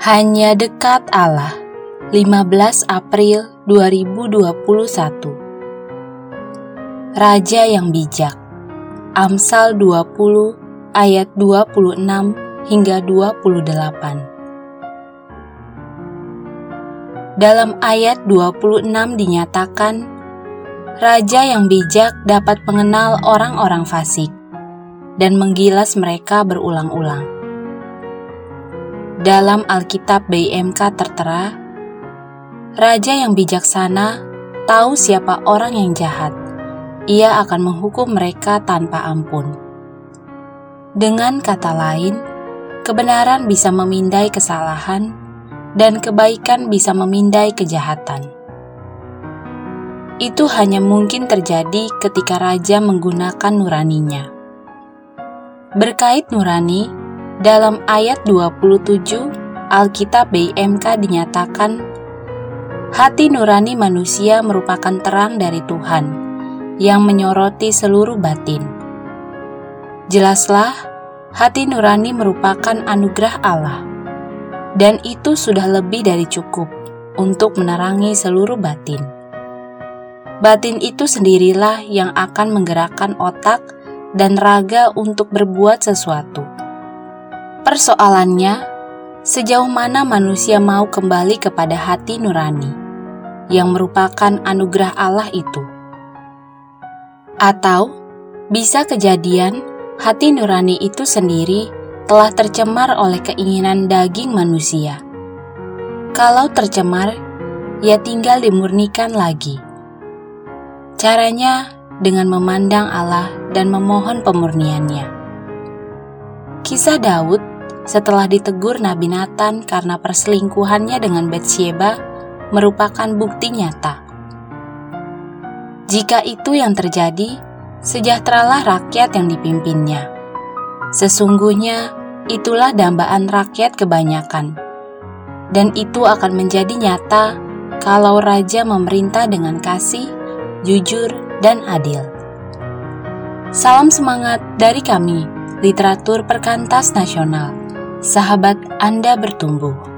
Hanya dekat Allah. 15 April 2021 Raja yang bijak. Amsal 20 ayat 26 hingga 28 Dalam ayat 26 dinyatakan Raja yang bijak dapat mengenal orang-orang fasik dan menggilas mereka berulang-ulang dalam Alkitab BIMK tertera, Raja yang bijaksana tahu siapa orang yang jahat. Ia akan menghukum mereka tanpa ampun. Dengan kata lain, kebenaran bisa memindai kesalahan dan kebaikan bisa memindai kejahatan. Itu hanya mungkin terjadi ketika raja menggunakan nuraninya. Berkait nurani, dalam ayat 27 Alkitab BIMK dinyatakan, hati nurani manusia merupakan terang dari Tuhan yang menyoroti seluruh batin. Jelaslah, hati nurani merupakan anugerah Allah, dan itu sudah lebih dari cukup untuk menerangi seluruh batin. Batin itu sendirilah yang akan menggerakkan otak dan raga untuk berbuat sesuatu Persoalannya, sejauh mana manusia mau kembali kepada hati nurani yang merupakan anugerah Allah itu? Atau bisa kejadian hati nurani itu sendiri telah tercemar oleh keinginan daging manusia. Kalau tercemar, ya tinggal dimurnikan lagi. Caranya dengan memandang Allah dan memohon pemurniannya. Kisah Daud setelah ditegur Nabi Nathan karena perselingkuhannya dengan Betsyeba merupakan bukti nyata. Jika itu yang terjadi, sejahteralah rakyat yang dipimpinnya. Sesungguhnya itulah dambaan rakyat kebanyakan. Dan itu akan menjadi nyata kalau raja memerintah dengan kasih, jujur, dan adil. Salam semangat dari kami, Literatur Perkantas Nasional sahabat Anda bertumbuh.